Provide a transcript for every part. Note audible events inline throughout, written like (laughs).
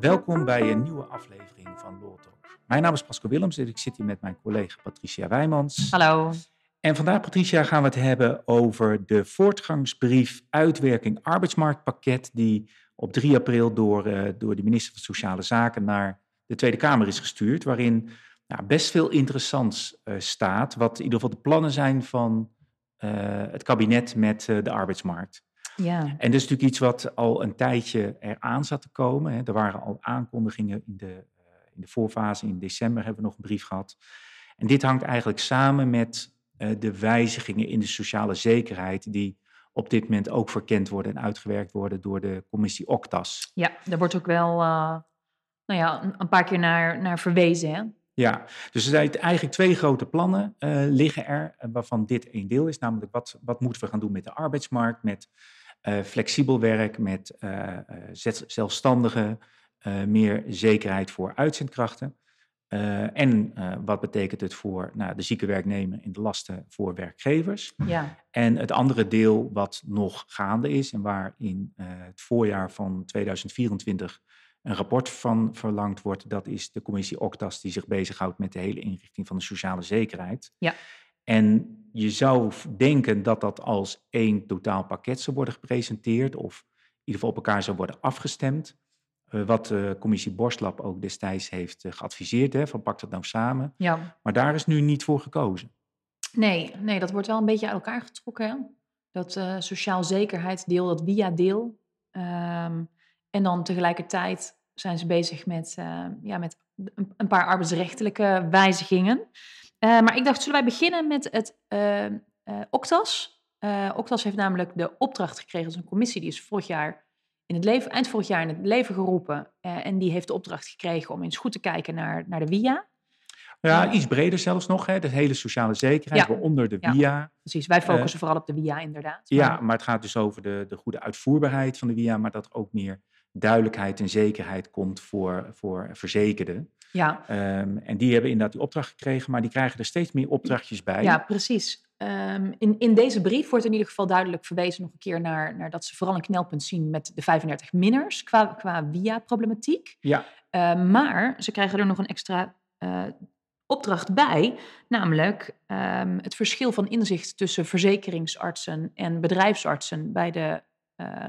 Welkom bij een nieuwe aflevering van Law. Mijn naam is Pascal Willems en ik zit hier met mijn collega Patricia Wijmans. Hallo. En vandaag, Patricia, gaan we het hebben over de voortgangsbrief uitwerking arbeidsmarktpakket die op 3 april door, uh, door de minister van Sociale Zaken naar de Tweede Kamer is gestuurd, waarin nou, best veel interessants uh, staat, wat in ieder geval de plannen zijn van uh, het kabinet met de arbeidsmarkt. Ja. En dat is natuurlijk iets wat al een tijdje eraan zat te komen. Hè. Er waren al aankondigingen in de, in de voorfase, in december hebben we nog een brief gehad. En dit hangt eigenlijk samen met de wijzigingen in de sociale zekerheid die op dit moment ook verkend worden en uitgewerkt worden door de commissie OCTAS. Ja, daar wordt ook wel uh, nou ja, een paar keer naar, naar verwezen. Hè? Ja, dus er zijn eigenlijk twee grote plannen uh, liggen er, waarvan dit één deel is. Namelijk, wat, wat moeten we gaan doen met de arbeidsmarkt, met flexibel werk, met zelfstandigen, meer zekerheid voor uitzendkrachten. Uh, en uh, wat betekent het voor nou, de zieke werknemer en de lasten voor werkgevers? Ja. En het andere deel wat nog gaande is en waar in uh, het voorjaar van 2024 een rapport van verlangd wordt, dat is de commissie OCTAS die zich bezighoudt met de hele inrichting van de sociale zekerheid. Ja. En je zou denken dat dat als één totaal pakket zou worden gepresenteerd of in ieder geval op elkaar zou worden afgestemd. Uh, wat de commissie Borstlab ook destijds heeft uh, geadviseerd, hè, van pak dat nou samen. Ja. Maar daar is nu niet voor gekozen. Nee, nee dat wordt wel een beetje uit elkaar getrokken. Hè? Dat sociaal zekerheidsdeel, dat via-deel. Um, en dan tegelijkertijd zijn ze bezig met, ja, met een, paar arbeidsrechtelijke wijzigingen. Maar ik dacht, zullen wij beginnen met het OCTAS? OCTAS heeft namelijk de opdracht gekregen, is een commissie, die is vorig jaar in het leven, eind vorig jaar in het leven geroepen. Uh, en die heeft de opdracht gekregen om eens goed te kijken naar, naar de WIA. Ja, uh, iets breder zelfs nog, hè? de hele sociale zekerheid, ja. waaronder de ja, WIA. Precies, wij focussen uh, vooral op de WIA inderdaad. Ja, maar het gaat dus over de, de goede uitvoerbaarheid van de WIA, maar dat ook meer duidelijkheid en zekerheid komt voor, voor verzekerden. Ja. Um, en die hebben inderdaad die opdracht gekregen, maar die krijgen er steeds meer opdrachtjes bij. Ja, precies. Um, in, in deze brief wordt in ieder geval duidelijk verwezen nog een keer naar, naar dat ze vooral een knelpunt zien met de 35 minners qua, qua via-problematiek. Ja. Uh, maar ze krijgen er nog een extra uh, opdracht bij, namelijk um, het verschil van inzicht tussen verzekeringsartsen en bedrijfsartsen bij de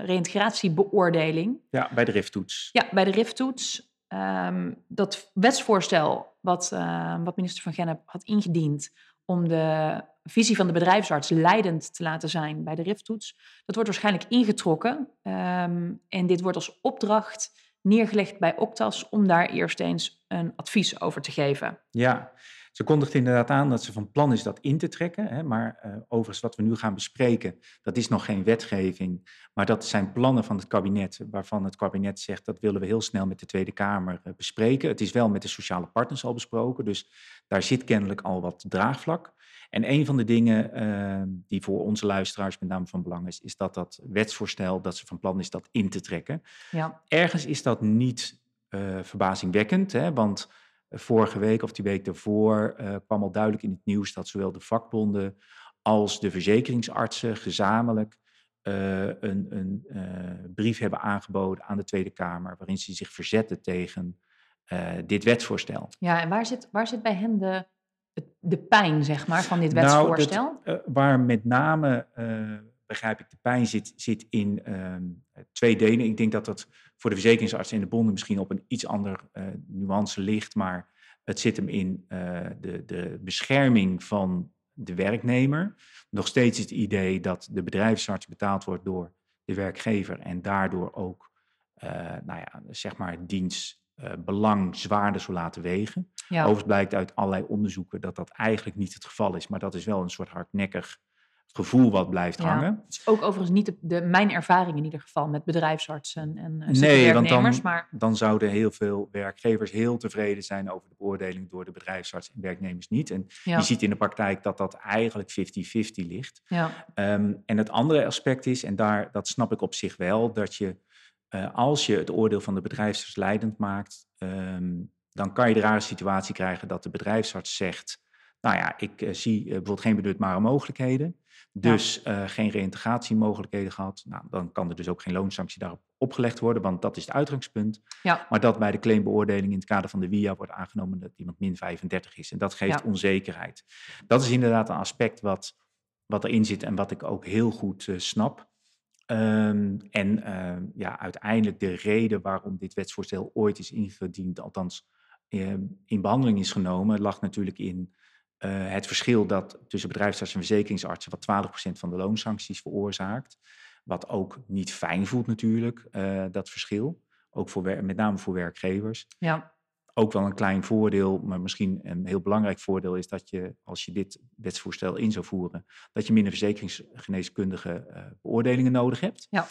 reïntegratiebeoordeling. Ja, bij de RIF-toets. Ja, bij de RIF-toets. Um, dat wetsvoorstel wat, uh, wat minister Van Gennep had ingediend om de visie van de bedrijfsarts leidend te laten zijn bij de RIF-toets, dat wordt waarschijnlijk ingetrokken. Um, en dit wordt als opdracht neergelegd bij Octas om daar eerst eens een advies over te geven. Ja, ze kondigt inderdaad aan dat ze van plan is dat in te trekken. Hè, maar uh, overigens wat we nu gaan bespreken, dat is nog geen wetgeving. Maar dat zijn plannen van het kabinet, waarvan het kabinet zegt dat willen we heel snel met de Tweede Kamer uh, bespreken. Het is wel met de sociale partners al besproken, dus daar zit kennelijk al wat draagvlak. En een van de dingen uh, die voor onze luisteraars met name van belang is, is dat dat wetsvoorstel, dat ze van plan is dat in te trekken. Ja. Ergens is dat niet verbazingwekkend, hè, want vorige week of die week daarvoor uh, kwam al duidelijk in het nieuws dat zowel de vakbonden als de verzekeringsartsen gezamenlijk uh, een, een uh, brief hebben aangeboden aan de Tweede Kamer waarin ze zich verzetten tegen dit wetsvoorstel. Ja, en waar zit, waar zit bij hen de, de pijn, zeg maar, van dit wetsvoorstel? Nou, dat, waar met name begrijp ik, de pijn zit, zit in uh, twee delen. Ik denk dat dat voor de verzekeringsartsen en de bonden misschien op een iets ander uh, nuance ligt, maar het zit hem in uh, de, de bescherming van de werknemer. Nog steeds het idee dat de bedrijfsarts betaald wordt door de werkgever en daardoor ook, nou ja, zeg maar, dienstbelang zwaarder zou laten wegen. Ja. Overigens blijkt uit allerlei onderzoeken dat dat eigenlijk niet het geval is, maar dat is wel een soort hardnekkig gevoel wat blijft Ja. hangen. Het is ook overigens niet de, de- mijn ervaring in ieder geval met bedrijfsartsen en uh, Nee, want dan, maar dan zouden heel veel werkgevers heel tevreden zijn over de beoordeling door de bedrijfsarts en werknemers niet. En ja, je ziet in de praktijk dat dat eigenlijk 50-50 ligt. ja, Ehm, en het andere aspect is, en daar, dat snap ik op zich wel, dat je eh, als je het oordeel van de bedrijfsarts leidend maakt, ehm, dan kan je de rare situatie krijgen dat de bedrijfsarts zegt, nou ja, ik eh, zie eh, bijvoorbeeld geen benutbare mogelijkheden. Dus uh, geen reïntegratiemogelijkheden gehad. Nou, dan kan er dus ook geen loonsanctie daarop opgelegd worden, want dat is het uitgangspunt. Ja. Maar dat bij de claimbeoordeling in het kader van de WIA wordt aangenomen dat iemand min 35 is. En dat geeft onzekerheid. Dat is inderdaad een aspect wat, wat erin zit en wat ik ook heel goed uh, snap. Um, en uh, ja, uiteindelijk de reden waarom dit wetsvoorstel ooit is ingediend, althans uh, in behandeling is genomen, lag natuurlijk in uh, het verschil dat tussen bedrijfsartsen en verzekeringsartsen, wat 12% van de loonsancties veroorzaakt. Wat ook niet fijn voelt natuurlijk, dat verschil. Ook voor, met name voor werkgevers. Ja ook wel een klein voordeel, maar misschien een heel belangrijk voordeel is dat je, als je dit wetsvoorstel in zou voeren, dat je minder verzekeringsgeneeskundige uh, beoordelingen nodig hebt. Ja.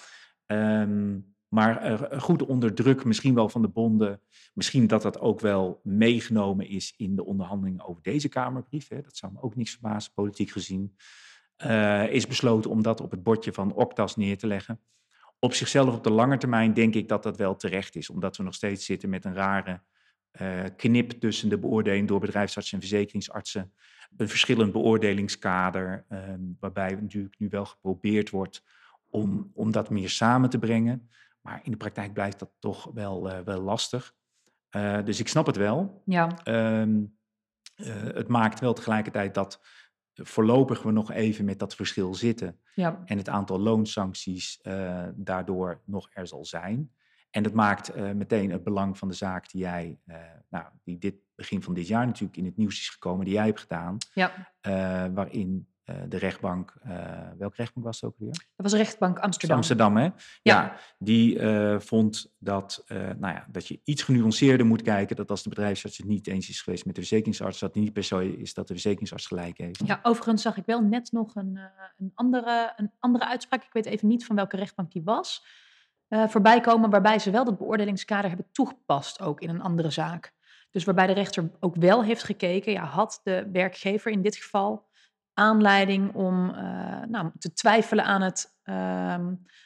Um, maar uh, goed onder druk, misschien wel van de bonden, misschien dat dat ook wel meegenomen is in de onderhandelingen over deze Kamerbrief. Hè, dat zou me ook niks verbazen, politiek gezien. Uh, is besloten om dat op het bordje van Octas neer te leggen. Op zichzelf op de lange termijn denk ik dat dat wel terecht is, omdat we nog steeds zitten met een rare uh, knip tussen de beoordeling door bedrijfsartsen en verzekeringsartsen. Een verschillend beoordelingskader, uh, waarbij natuurlijk nu wel geprobeerd wordt om, om dat meer samen te brengen. Maar in de praktijk blijft dat toch wel, uh, wel lastig. Eh, dus ik snap het wel. Ja. Um, het maakt wel tegelijkertijd dat voorlopig we nog even met dat verschil zitten. Ja. En het aantal loonsancties daardoor nog er zal zijn. En dat maakt uh, meteen het belang van de zaak die jij, uh, nou, die dit begin van dit jaar natuurlijk in het nieuws is gekomen, die jij hebt gedaan. Ja. Uh, waarin de rechtbank, welke rechtbank was het ook weer? Dat was rechtbank Amsterdam. Amsterdam, hè? Ja, ja die vond dat, nou ja, dat je iets genuanceerder moet kijken. Dat als de bedrijfsarts het niet eens is geweest met de verzekeringsarts, dat niet per se is dat de verzekeringsarts gelijk heeft. Ja, overigens zag ik wel net nog een, een, andere, een andere uitspraak. Ik weet even niet van welke rechtbank die was uh, voorbij komen waarbij ze wel dat beoordelingskader hebben toegepast, ook in een andere zaak. Dus waarbij de rechter ook wel heeft gekeken, ja, had de werkgever in dit geval aanleiding om uh, nou, te twijfelen aan het, uh,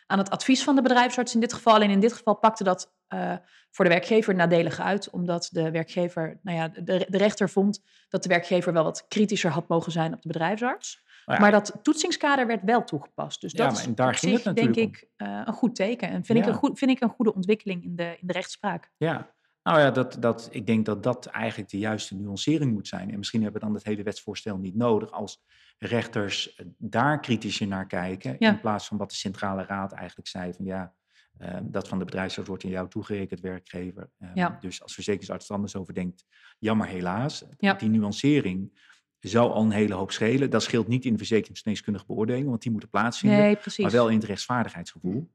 aan het advies van de bedrijfsarts in dit geval. En in dit geval pakte dat uh, voor de werkgever nadelig uit, omdat de werkgever, nou ja, de, de rechter vond dat de werkgever wel wat kritischer had mogen zijn op de bedrijfsarts. Nou ja. Maar dat toetsingskader werd wel toegepast. Dus dat ja, en daar is ging zich, het denk ik uh, een goed teken. En vind, ja. ik een goed, vind ik een goede ontwikkeling in de, in de rechtspraak. Ja, nou ja, dat, dat, ik denk dat dat eigenlijk de juiste nuancering moet zijn. En misschien hebben we dan het hele wetsvoorstel niet nodig als rechters daar kritischer naar kijken. Ja. In plaats van wat de Centrale Raad eigenlijk zei van ja, uh, dat van de bedrijfsarts wordt in jou toegerekend, werkgever. Uh, ja. Dus als verzekeringsarts er anders over denkt, jammer helaas. Ja. Die nuancering zou al een hele hoop schelen. Dat scheelt niet in de verzekeringsgeneeskundige beoordeling, want die moeten plaatsvinden. Nee, precies. Maar wel in het rechtsvaardigheidsgevoel.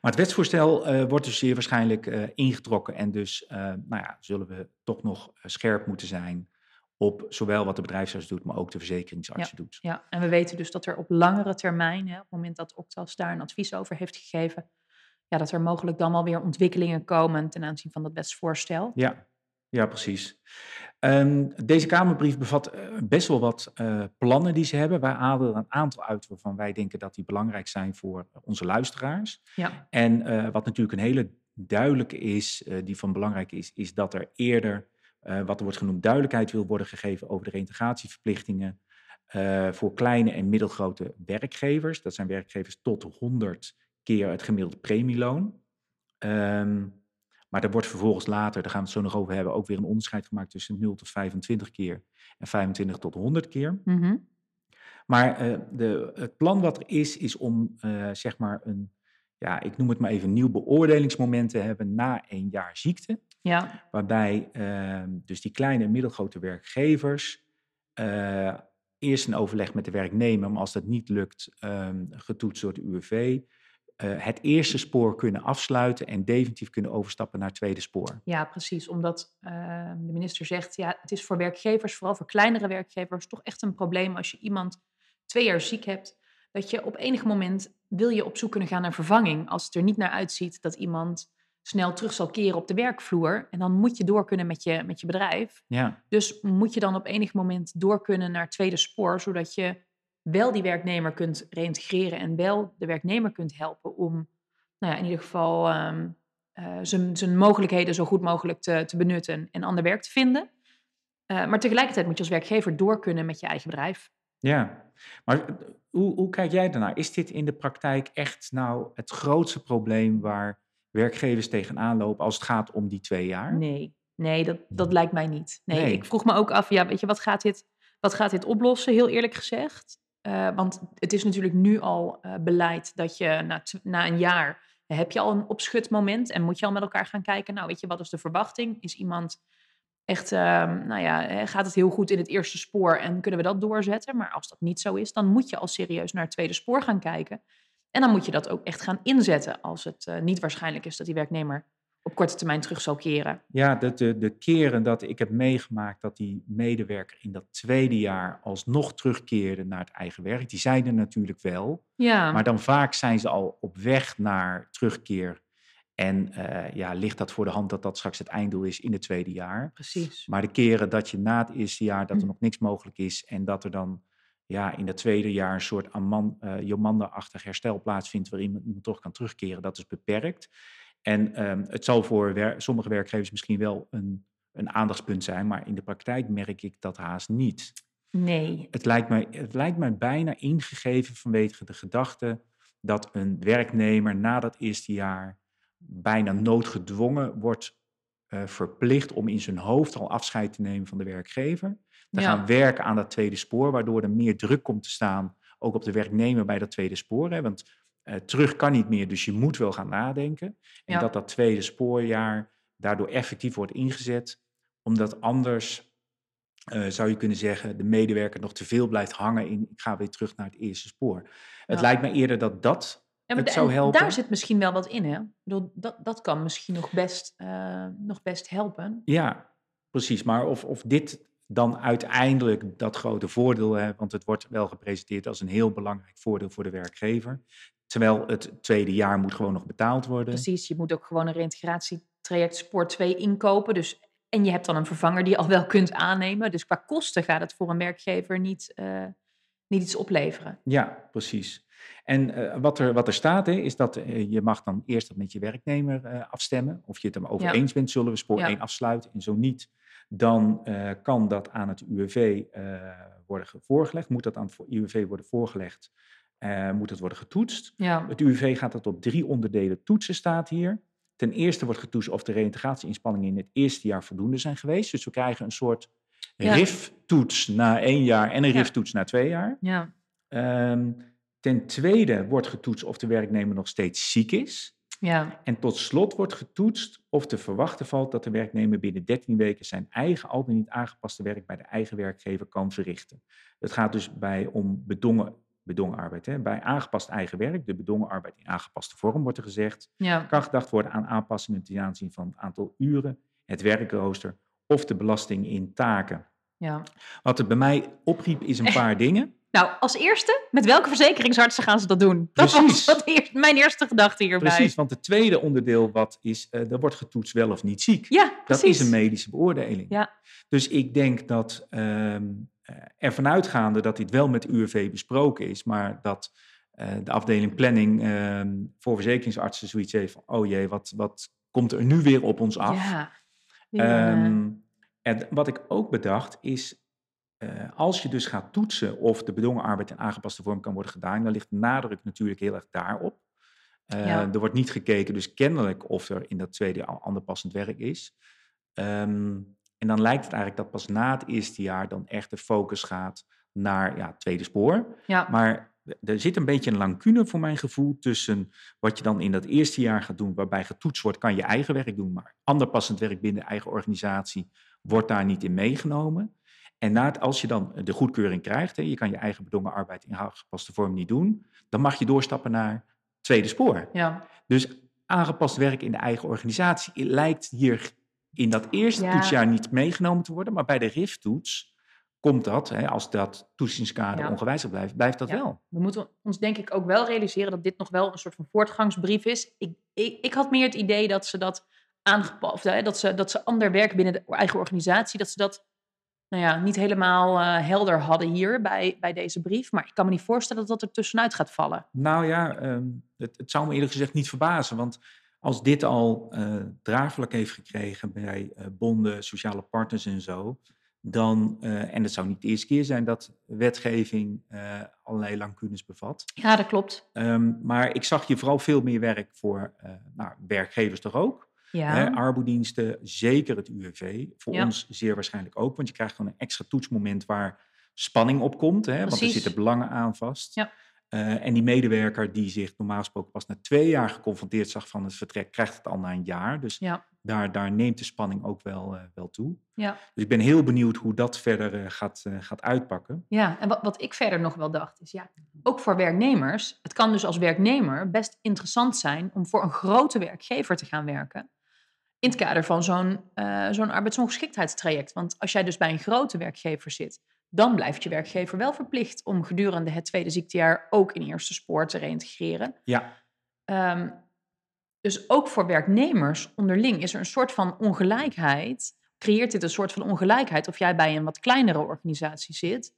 Maar het wetsvoorstel uh, wordt dus zeer waarschijnlijk uh, ingetrokken. En dus uh, nou ja, zullen we toch nog scherp moeten zijn op zowel wat de bedrijfsarts doet, maar ook de verzekeringsarts ja, doet. Ja, en we weten dus dat er op langere termijn, hè, op het moment dat Octas daar een advies over heeft gegeven, ja, dat er mogelijk dan wel weer ontwikkelingen komen ten aanzien van dat wetsvoorstel. Ja, ja precies. Um, deze Kamerbrief bevat uh, best wel wat uh, plannen die ze hebben. Wij halen er een aantal uit waarvan wij denken dat die belangrijk zijn voor onze luisteraars. Ja. En uh, wat natuurlijk een hele duidelijke is, die van belangrijk is, is dat er eerder, wat er wordt genoemd, duidelijkheid wil worden gegeven over de reintegratieverplichtingen voor kleine en middelgrote werkgevers. Dat zijn werkgevers tot 100 keer het gemiddelde premieloon. Um, maar er wordt vervolgens later, daar gaan we het zo nog over hebben, ook weer een onderscheid gemaakt tussen 0 tot 25 keer en 25 tot 100 keer. Mm -hmm. Maar uh, de, het plan wat er is, is om uh, zeg maar een, ja, ik noem het maar even, nieuw beoordelingsmoment te hebben na een jaar ziekte. Ja. Waarbij uh, dus die kleine en middelgrote werkgevers eerst een overleg met de werknemer, maar als dat niet lukt, um, getoetst door de UWV, uh, het eerste spoor kunnen afsluiten en definitief kunnen overstappen naar het tweede spoor. Ja, precies. Omdat uh, de minister zegt, ja, het is voor werkgevers, vooral voor kleinere werkgevers, toch echt een probleem als je iemand twee jaar ziek hebt, dat je op enig moment wil je op zoek kunnen gaan naar vervanging. Als het er niet naar uitziet dat iemand snel terug zal keren op de werkvloer. En dan moet je door kunnen met je, met je bedrijf. Ja. Dus moet je dan op enig moment door kunnen naar het tweede spoor, zodat je wel die werknemer kunt reïntegreren en wel de werknemer kunt helpen om nou ja, in ieder geval um, uh, zijn, mogelijkheden zo goed mogelijk te, te benutten en ander werk te vinden. Uh, maar tegelijkertijd moet je als werkgever door kunnen met je eigen bedrijf. Ja, maar eh, hoe, hoe kijk jij daarnaar? Is dit in de praktijk echt nou het grootste probleem waar werkgevers tegenaan lopen als het gaat om die twee jaar? Nee, nee dat, dat lijkt mij niet. Nee, Nee. ik vroeg me ook af, ja, weet je, wat gaat dit, wat gaat dit oplossen, heel eerlijk gezegd? Eh, want het is natuurlijk nu al eh, beleid dat je na, na een jaar eh, heb je al een opschutmoment en moet je al met elkaar gaan kijken, nou weet je, wat is de verwachting? Is iemand echt, ehm, nou ja, gaat het heel goed in het eerste spoor en kunnen we dat doorzetten? Maar als dat niet zo is, dan moet je al serieus naar het tweede spoor gaan kijken. En dan moet je dat ook echt gaan inzetten als het niet waarschijnlijk is dat die werknemer op korte termijn terug zal keren. Ja, de, de, de keren dat ik heb meegemaakt dat die medewerker in dat tweede jaar alsnog terugkeerde naar het eigen werk, die zijn er natuurlijk wel. Ja, Maar dan vaak zijn ze al op weg naar terugkeer. En eh, ja, ligt dat voor de hand dat dat straks het einddoel is in het tweede jaar. precies. Maar de keren dat je na het eerste jaar dat er Hm. nog niks mogelijk is en dat er dan ja, in het tweede jaar een soort eh, Jomanda-achtig herstel plaatsvindt waarin iemand toch kan terugkeren, dat is beperkt. En ehm, het zal voor wer- sommige werkgevers misschien wel een, een aandachtspunt zijn, maar in de praktijk merk ik dat haast niet. Nee. Het lijkt mij, het lijkt mij bijna ingegeven vanwege de gedachte dat een werknemer na dat eerste jaar bijna noodgedwongen wordt eh, verplicht om in zijn hoofd al afscheid te nemen van de werkgever. Te Ja. gaan werken aan dat tweede spoor, waardoor er meer druk komt te staan, ook op de werknemer bij dat tweede spoor. Hè? Want eh, terug kan niet meer, dus je moet wel gaan nadenken. En Ja. dat dat tweede spoorjaar daardoor effectief wordt ingezet, omdat anders eh, zou je kunnen zeggen, de medewerker nog te veel blijft hangen in ik ga weer terug naar het eerste spoor. Het lijkt me eerder dat dat Ja, het zou en helpen. Daar zit misschien wel wat in, hè? Ik bedoel, dat, dat kan misschien nog best, eh, nog best helpen. Ja, precies. Maar of, of dit dan uiteindelijk dat grote voordeel heeft, want het wordt wel gepresenteerd als een heel belangrijk voordeel voor de werkgever. Terwijl het tweede jaar moet gewoon nog betaald worden. Precies, je moet ook gewoon een reintegratietraject Spoor 2 inkopen. Dus, en je hebt dan een vervanger die je al wel kunt aannemen. Dus qua kosten gaat het voor een werkgever niet, eh, niet iets opleveren. Ja, precies. En eh, wat, er, wat er staat hè, is dat eh, je mag dan eerst dat met je werknemer eh, afstemmen. Of je het er over Ja. eens bent, zullen we spoor Ja. 1 afsluiten. En zo niet, dan kan dat aan het UWV worden ge- voorgelegd. Moet dat aan het UWV worden voorgelegd, eh, moet het worden getoetst. Ja, Het UWV gaat dat op drie onderdelen toetsen, staat hier. Ten eerste wordt getoetst of de reïntegratie-inspanningen in het eerste jaar voldoende zijn geweest. Dus we krijgen een soort Ja. RIF-toets na één jaar en een Ja. RIF-toets na twee jaar. ja, Ehm, ten tweede wordt getoetst of de werknemer nog steeds ziek is. ja, En tot slot wordt getoetst of te verwachten valt dat de werknemer binnen 13 weken zijn eigen al dan niet aangepaste werk bij de eigen werkgever kan verrichten. Het gaat dus bij om bedongen, bedongen arbeid. Hè. Bij aangepast eigen werk, de bedongen arbeid in aangepaste vorm wordt er gezegd, ja, kan gedacht worden aan aanpassingen ten aanzien van het aantal uren, het werkrooster of de belasting in taken. ja. Wat het bij mij opriep is een paar dingen. Nou, als eerste, met welke verzekeringsartsen gaan ze dat doen? Dat Precies. was wat eerst, mijn eerste gedachte hierbij. Precies, want het tweede onderdeel wat is, eh er wordt getoetst wel of niet ziek. Ja, dat precies. is een medische beoordeling. Ja. Dus ik denk dat ehm eh, ervan uitgaande dat dit wel met UWV besproken is, maar dat eh, de afdeling planning ehm, voor verzekeringsartsen zoiets heeft van, oh jee, wat, wat komt er nu weer op ons af? Ja. Ja. Ehm, en wat ik ook bedacht is, eh, als je dus gaat toetsen of de bedongen arbeid in aangepaste vorm kan worden gedaan, dan ligt de nadruk natuurlijk heel erg daarop. Eh, Ja. Er wordt niet gekeken, dus kennelijk, of er in dat tweede al ander passend werk is. Ehm, en dan lijkt het eigenlijk dat pas na het eerste jaar dan echt de focus gaat naar ja, het tweede spoor. ja. Maar er zit een beetje een lacune voor mijn gevoel tussen wat je dan in dat eerste jaar gaat doen, waarbij getoetst wordt, kan je eigen werk doen, maar ander passend werk binnen de eigen organisatie wordt daar niet in meegenomen. En na het, als je dan de goedkeuring krijgt, hè, je kan je eigen bedongen arbeid in aangepaste vorm niet doen, dan mag je doorstappen naar tweede spoor. ja. Dus aangepast werk in de eigen organisatie lijkt hier in dat eerste Ja. toetsjaar niet meegenomen te worden, maar bij de RIF-toets komt dat, hè, als dat toetsingskader Ja. ongewijzigd blijft, blijft dat Ja. wel. We moeten ons denk ik ook wel realiseren dat dit nog wel een soort van voortgangsbrief is. Ik, ik, ik had meer het idee dat ze dat aangepast, hè, dat ze, dat ze ander werk binnen de eigen organisatie, dat ze dat nou ja, niet helemaal eh, helder hadden hier bij, bij deze brief. Maar ik kan me niet voorstellen dat dat er tussenuit gaat vallen. Nou ja, ehm, het, het zou me eerlijk gezegd niet verbazen. Want als dit al eh draagvlak heeft gekregen bij eh, bonden, sociale partners en zo. dan, eh, en het zou niet de eerste keer zijn dat wetgeving uh, allerlei lacunes bevat. Ja, dat klopt. Um, maar ik zag je vooral veel meer werk voor uh, nou, werkgevers toch ook. Ja. Hè, arbodiensten, zeker het UWV. Voor ja. ons zeer waarschijnlijk ook, want je krijgt gewoon een extra toetsmoment waar spanning op komt. Hè, want er zitten belangen aan vast. Ja. Uh, en die medewerker die zich normaal gesproken pas na twee jaar geconfronteerd zag van het vertrek, krijgt het al na een jaar. Dus ja. daar, daar neemt de spanning ook wel, uh, wel toe. Ja. Dus ik ben heel benieuwd hoe dat verder uh, gaat, gaat uitpakken. Ja, en wat, wat ik verder nog wel dacht is, ja, ook voor werknemers, het kan dus als werknemer best interessant zijn om voor een grote werkgever te gaan werken. In het kader van zo'n zo'n arbeidsongeschiktheidstraject. Want als jij dus bij een grote werkgever zit, dan blijft je werkgever wel verplicht om gedurende het tweede ziektejaar ook in eerste spoor te reïntegreren. Ja. Um, dus ook voor werknemers onderling is er een soort van ongelijkheid. Creëert dit een soort van ongelijkheid of jij bij een wat kleinere organisatie zit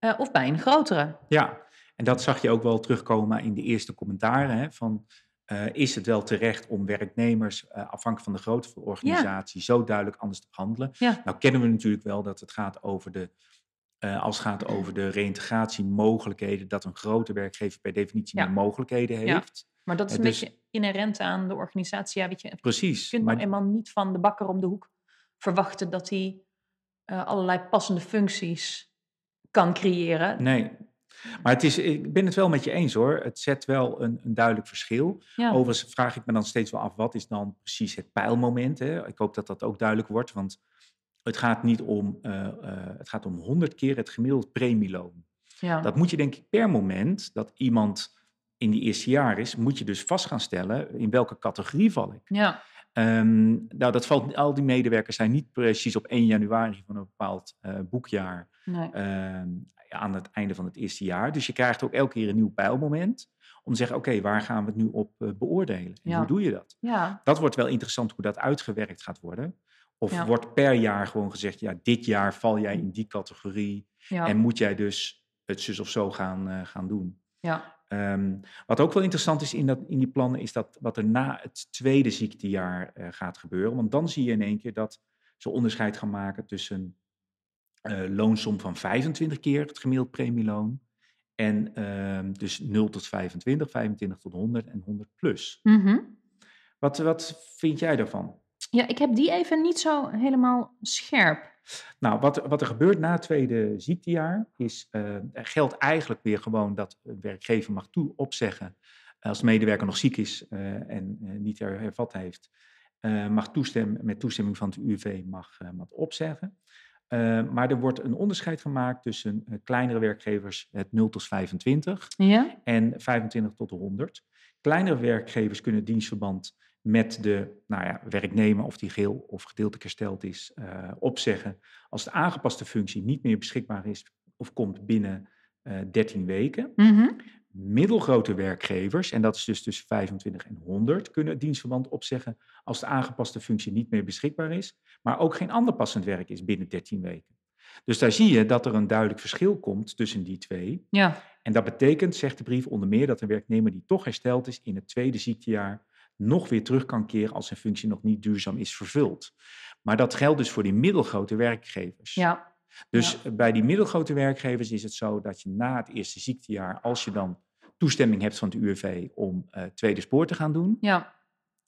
uh, of bij een grotere? Ja, en dat zag je ook wel terugkomen in de eerste commentaren. Hè, van, uh, is het wel terecht om werknemers, uh, afhankelijk van de grootte van de organisatie, ja. zo duidelijk anders te behandelen? Ja. Nou kennen we natuurlijk wel dat het gaat over de uh, als het gaat over de reïntegratiemogelijkheden, dat een grote werkgever per definitie Ja. meer mogelijkheden Ja. heeft. Maar dat is Eh, een dus- beetje inherent aan de organisatie. Ja, weet je, Precies. je kunt maar, nou eenmaal niet van de bakker om de hoek verwachten dat hij eh, allerlei passende functies kan creëren. nee. Maar het is, ik ben het wel met je eens hoor. Het zet wel een, een duidelijk verschil. Ja. Overigens vraag ik me dan steeds wel af, wat is dan precies het pijlmoment? Hè? Ik hoop dat dat ook duidelijk wordt, want het gaat niet om, eh, het gaat om 100 keer het gemiddeld premieloon. ja. Dat moet je denk ik per moment dat iemand in die eerste jaar is, moet je dus vast gaan stellen in welke categorie val ik. ja. Ehm, nou, dat valt, al die medewerkers zijn niet precies op 1 januari van een bepaald eh, boekjaar Nee. ehm, aan het einde van het eerste jaar. Dus je krijgt ook elke keer een nieuw pijlmoment om te zeggen, oké, waar gaan we het nu op beoordelen? En Ja. hoe doe je dat? ja. Dat wordt wel interessant hoe dat uitgewerkt gaat worden. Of Ja. wordt per jaar gewoon gezegd, ja, dit jaar val jij in die categorie Ja. en moet jij dus het zus of zo gaan, eh, gaan doen. ja. Ehm, wat ook wel interessant is in, dat, in die plannen, is dat wat er na het tweede ziektejaar eh, gaat gebeuren. Want dan zie je in één keer dat ze onderscheid gaan maken tussen eh loonsom van 25 keer het gemiddeld premieloon. En ehm, dus 0 tot 25, 25 tot 100 en 100 plus. Mhm. Wat, wat vind jij daarvan? Ja, ik heb die even niet zo helemaal scherp. Nou, wat, wat er gebeurt na het tweede ziektejaar is, eh, er geldt eigenlijk weer gewoon dat werkgever mag toe opzeggen als de medewerker nog ziek is eh, en eh, niet her, hervat heeft, eh, mag toestemmen, met toestemming van het UWV mag, eh, mag opzeggen. Eh, maar er wordt een onderscheid gemaakt tussen eh, kleinere werkgevers, het 0 tot 25, Ja? en 25 tot 100. Kleinere werkgevers kunnen dienstverband met de nou ja, werknemer, of die geheel of gedeeltelijk hersteld is, eh, opzeggen als de aangepaste functie niet meer beschikbaar is of komt binnen eh 13 weken. Mhm. Middelgrote werkgevers, en dat is dus tussen 25 en 100, kunnen het dienstverband opzeggen als de aangepaste functie niet meer beschikbaar is, maar ook geen ander passend werk is binnen 13 weken. Dus daar zie je dat er een duidelijk verschil komt tussen die twee. Ja. En dat betekent, zegt de brief onder meer, dat een werknemer die toch hersteld is in het tweede ziektejaar nog weer terug kan keren als zijn functie nog niet duurzaam is vervuld. Maar dat geldt dus voor die middelgrote werkgevers. Ja. Dus bij die middelgrote werkgevers is het zo dat je na het eerste ziektejaar, als je dan toestemming hebt van het UWV om uh, tweede spoor te gaan doen, Ja.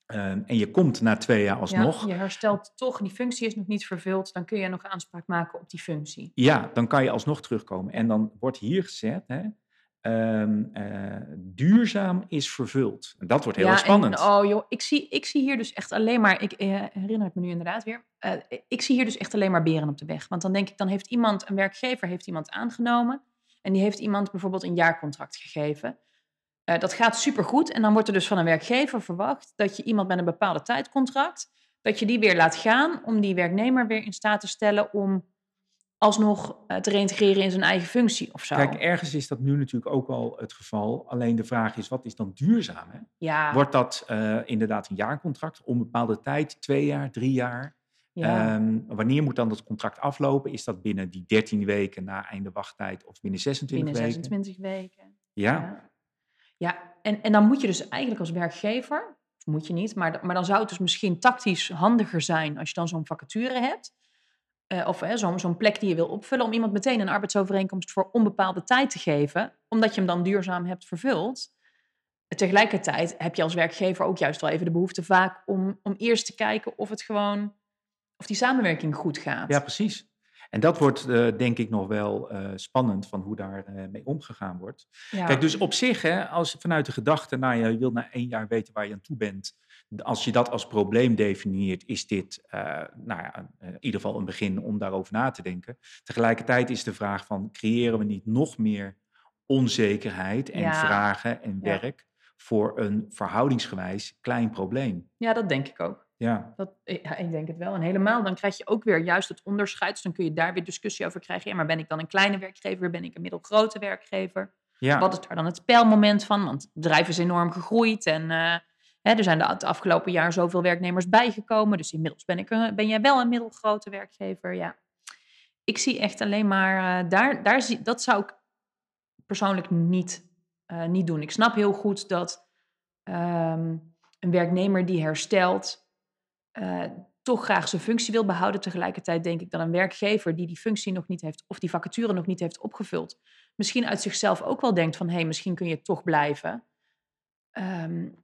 um, en je komt na twee jaar alsnog, Ja, je herstelt toch, die functie is nog niet vervuld, dan kun je nog aanspraak maken op die functie. ja, dan kan je alsnog terugkomen. En dan wordt hier gezet, hè, um, uh, duurzaam is vervuld. En dat wordt heel ja, erg spannend. En, oh joh, ik zie, ik zie hier dus echt alleen maar, ik uh, herinner het me nu inderdaad weer, uh, ik zie hier dus echt alleen maar beren op de weg. Want dan denk ik, dan heeft iemand, een werkgever heeft iemand aangenomen en die heeft iemand bijvoorbeeld een jaarcontract gegeven. Uh, dat gaat supergoed en dan wordt er dus van een werkgever verwacht dat je iemand met een bepaalde tijdcontract, dat je die weer laat gaan om die werknemer weer in staat te stellen om alsnog uh, te reintegreren in zijn eigen functie of zo. Kijk, ergens is dat nu natuurlijk ook al het geval. Alleen de vraag is, wat is dan duurzaam? Hè? Ja. Wordt dat uh, inderdaad een jaarcontract, onbepaalde tijd, twee jaar, drie jaar? Ja. Um, wanneer moet dan dat contract aflopen? Is dat binnen die 13 weken na einde wachttijd of binnen 26 binnen weken? 26 weken. Ja. Ja, ja. En, en dan moet je dus eigenlijk als werkgever, of moet je niet, maar, maar dan zou het dus misschien tactisch handiger zijn als je dan zo'n vacature hebt. Eh, of zo'n plek die je wil opvullen, om iemand meteen een arbeidsovereenkomst voor onbepaalde tijd te geven, omdat je hem dan duurzaam hebt vervuld. Tegelijkertijd heb je als werkgever ook juist wel even de behoefte vaak om, om eerst te kijken of het gewoon, of die samenwerking goed gaat. Ja, precies. En dat wordt uh, denk ik nog wel uh, spannend van hoe daar uh, mee omgegaan wordt. Ja. Kijk, dus op zich, hè, als vanuit de gedachte, nou ja, je wilt na één jaar weten waar je aan toe bent. Als je dat als probleem definieert, is dit nou ja, in ieder geval een begin om daarover na te denken. Tegelijkertijd is de vraag van, creëren we niet nog meer onzekerheid en ja. vragen en werk voor een verhoudingsgewijs klein probleem? Ja, dat denk ik ook. Ja. Dat, ja, ik denk het wel. En helemaal, dan krijg je ook weer juist het onderscheid. Dus dan kun je daar weer discussie over krijgen. Ja, maar ben ik dan een kleine werkgever? Ben ik een middelgrote werkgever? Ja. Wat is daar dan het spelmoment van? Want het bedrijf is enorm gegroeid en uh, er zijn de, afgelopen jaar zoveel werknemers bijgekomen. Dus inmiddels ben, ik ben jij wel een middelgrote werkgever. Ja. Ik zie echt alleen maar, uh, daar, daar zie, dat zou ik persoonlijk niet, uh, niet doen. Ik snap heel goed dat um, een werknemer die herstelt uh, toch graag zijn functie wil behouden. Tegelijkertijd denk ik dat een werkgever die die functie nog niet heeft of die vacature nog niet heeft opgevuld, misschien uit zichzelf ook wel denkt van hé, hey, misschien kun je toch blijven. Um,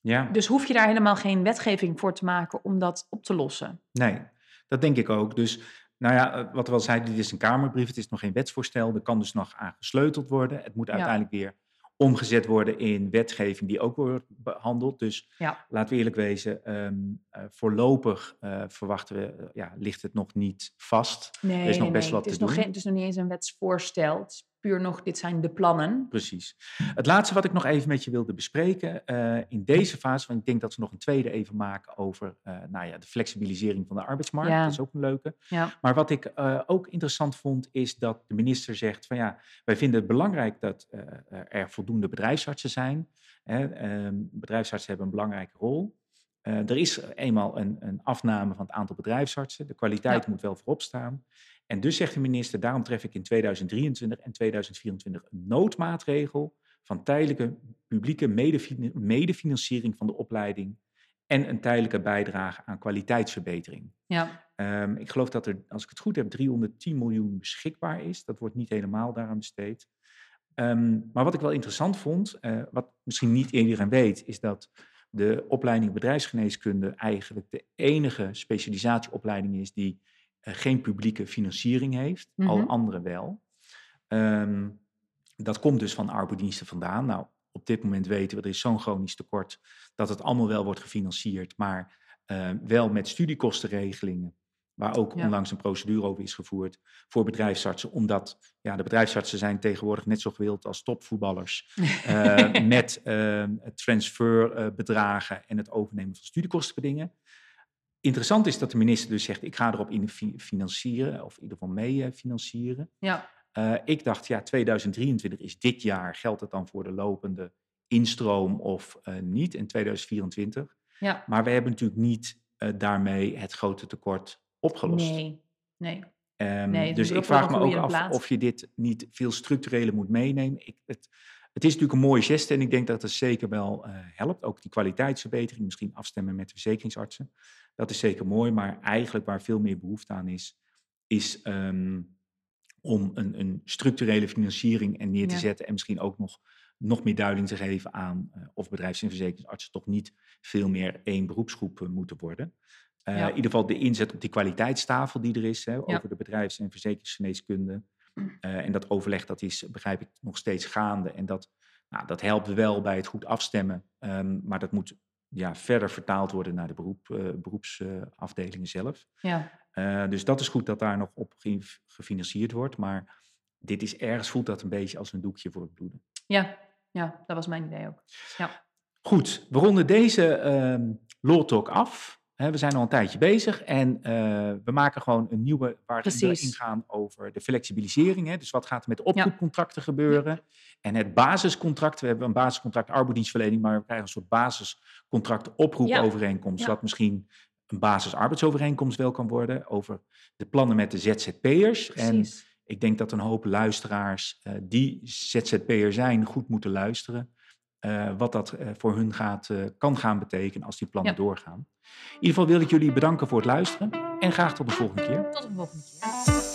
ja. Dus hoef je daar helemaal geen wetgeving voor te maken om dat op te lossen. Nee, dat denk ik ook. Dus nou ja, eh, wat we al zeiden, dit is een Kamerbrief, het is nog geen wetsvoorstel, er kan dus nog aan gesleuteld worden. Het moet uiteindelijk weer omgezet worden in wetgeving die ook wordt behandeld. Dus ja. laten we eerlijk wezen, um, uh, voorlopig uh, verwachten we, uh, ja, ligt het nog niet vast. Nee, er is nog best wat het is te nog doen. Geen, het is nog niet eens een wetsvoorstel puur nog, dit zijn de plannen. Precies. Het laatste wat ik nog even met je wilde bespreken in deze fase, want ik denk dat we nog een tweede even maken over nou ja, de flexibilisering van de arbeidsmarkt. Ja. Dat is ook een leuke. Ja. Maar wat ik ook interessant vond, is dat de minister zegt van ja, wij vinden het belangrijk dat er voldoende bedrijfsartsen zijn. Hè, ehm, bedrijfsartsen hebben een belangrijke rol. Er is eenmaal een, een, afname van het aantal bedrijfsartsen. De kwaliteit ja. moet wel voorop staan. En dus zegt de minister, daarom tref ik in 2023 en 2024 een noodmaatregel van tijdelijke publieke medefinanciering van de opleiding en een tijdelijke bijdrage aan kwaliteitsverbetering. Ja. Um, ik geloof dat er, als ik het goed heb, 310 miljoen beschikbaar is. Dat wordt niet helemaal daaraan besteed. Um, maar wat ik wel interessant vond, uh, wat misschien niet iedereen weet, is dat de opleiding bedrijfsgeneeskunde eigenlijk de enige specialisatieopleiding is die uh, geen publieke financiering heeft, mm -hmm. al andere wel. Um, dat komt dus van arbeidsdiensten vandaan. Nou, op dit moment weten we, er is zo'n chronisch tekort dat het allemaal wel wordt gefinancierd, maar uh, wel met studiekostenregelingen, waar ook ja. onlangs een procedure over is gevoerd voor bedrijfsartsen, omdat ja, de bedrijfsartsen zijn tegenwoordig net zo gewild als topvoetballers uh, (laughs) met uh, transferbedragen en het overnemen van studiekostenbedingen. Interessant is dat de minister dus zegt, ik ga erop in financieren, of in ieder geval mee eh, financieren. Ja. Uh, ik dacht, ja, 2023 is dit jaar, geldt het dan voor de lopende instroom of niet in 2024? Ja. Maar we hebben natuurlijk niet daarmee het grote tekort opgelost. Nee, nee. Um, nee dus ik vraag me ook af plaats. of je dit niet veel structureler moet meenemen. Ik, het, het is natuurlijk een mooie geste en ik denk dat het zeker wel helpt. Ook die kwaliteitsverbetering, misschien afstemmen met de verzekeringsartsen. Dat is zeker mooi, maar eigenlijk waar veel meer behoefte aan is, is um, om een, een, structurele financiering en neer te ja. zetten en misschien ook nog, nog meer duiding te geven aan uh, of bedrijfs- en verzekeringsartsen toch niet veel meer één beroepsgroep uh, moeten worden. Uh, ja. In ieder geval de inzet op die kwaliteitstafel die er is hè, over de bedrijfs- en verzekeringsgeneeskunde. en dat overleg dat is, begrijp ik, nog steeds gaande. En dat, nou, dat helpt wel bij het goed afstemmen, um, maar dat moet ja, verder vertaald worden naar de beroep, uh, beroepsafdelingen zelf. Ja. Dus dat is goed dat daar nog op gefinancierd wordt. Maar dit is ergens, voelt dat een beetje als een doekje voor het bloeden. Ja, ja dat was mijn idee ook. Ja. Goed, we ronden deze uh, Law Talk af we zijn al een tijdje bezig en uh, we maken gewoon een nieuwe waarin we ingaan over de flexibilisering. Hè. Dus wat gaat er met oproepcontracten gebeuren? Ja. En het basiscontract, we hebben een basiscontract arbeidsdienstverlening, maar we krijgen een soort basiscontract oproepovereenkomst, ja. wat misschien een basisarbeidsovereenkomst wel kan worden over de plannen met de ZZP'ers. En ik denk dat een hoop luisteraars uh, die ZZP'er zijn goed moeten luisteren. Eh, wat dat eh, voor hun gaat, eh, kan gaan betekenen als die plannen Ja. doorgaan. In ieder geval wil ik jullie bedanken voor het luisteren en graag tot de volgende keer. Tot de volgende keer.